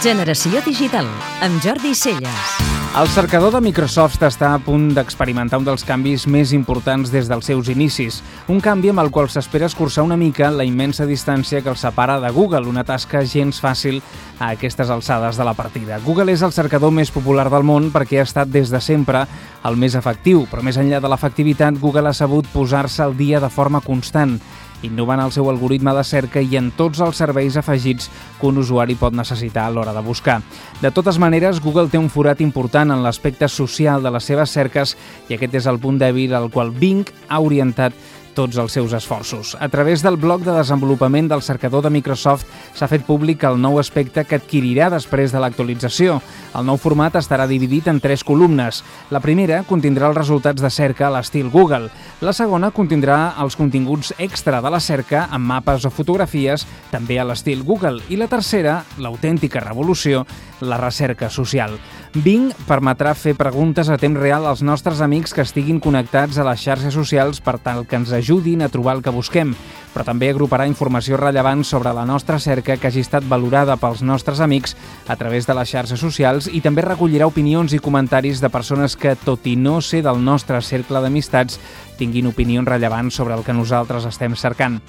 Generació Digital, amb Jordi Celles. El cercador de Microsoft està a punt d'experimentar un dels canvis més importants des dels seus inicis. Un canvi amb el qual s'espera escurçar una mica la immensa distància que el separa de Google, una tasca gens fàcil a aquestes alçades de la partida. Google és el cercador més popular del món perquè ha estat des de sempre el més efectiu, però més enllà de l'efectivitat, Google ha sabut posar-se al dia de forma constant innovant el seu algoritme de cerca i en tots els serveis afegits que un usuari pot necessitar a l'hora de buscar. De totes maneres, Google té un forat important en l'aspecte social de les seves cerques i aquest és el punt dèbil al qual Bing ha orientat tots els seus esforços. A través del bloc de desenvolupament del cercador de Microsoft s'ha fet públic el nou aspecte que adquirirà després de l'actualització. El nou format estarà dividit en tres columnes. La primera contindrà els resultats de cerca a l'estil Google. La segona contindrà els continguts extra de la cerca amb mapes o fotografies, també a l'estil Google. I la tercera, l'autèntica revolució, la recerca social. Bing permetrà fer preguntes a temps real als nostres amics que estiguin connectats a les xarxes socials per tal que ens ajudin a trobar el que busquem, però també agruparà informació rellevant sobre la nostra cerca que hagi estat valorada pels nostres amics a través de les xarxes socials i també recollirà opinions i comentaris de persones que, tot i no ser del nostre cercle d'amistats, tinguin opinions rellevants sobre el que nosaltres estem cercant.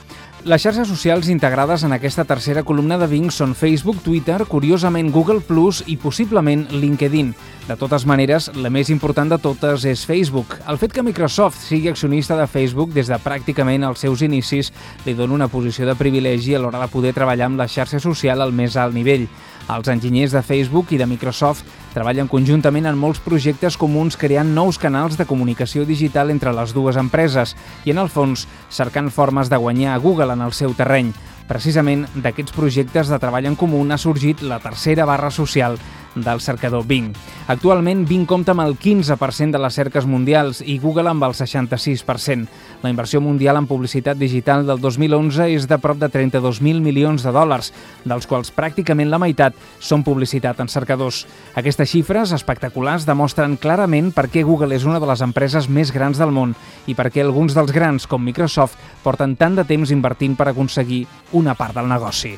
Les xarxes socials integrades en aquesta tercera columna de Bing són Facebook, Twitter, curiosament Google Plus i possiblement LinkedIn. De totes maneres, la més important de totes és Facebook. El fet que Microsoft sigui accionista de Facebook des de pràcticament els seus inicis li dona una posició de privilegi a l'hora de poder treballar amb la xarxa social al més alt nivell. Els enginyers de Facebook i de Microsoft treballen conjuntament en molts projectes comuns creant nous canals de comunicació digital entre les dues empreses i, en el fons, cercant formes de guanyar a Google en el seu terreny. Precisament d'aquests projectes de treball en comú ha sorgit la tercera barra social del cercador Bing. Actualment, Bing compta amb el 15% de les cerques mundials i Google amb el 66%. La inversió mundial en publicitat digital del 2011 és de prop de 32.000 milions de dòlars, dels quals pràcticament la meitat són publicitat en cercadors. Aquestes xifres espectaculars demostren clarament per què Google és una de les empreses més grans del món i per què alguns dels grans, com Microsoft, porten tant de temps invertint per aconseguir una part del negoci.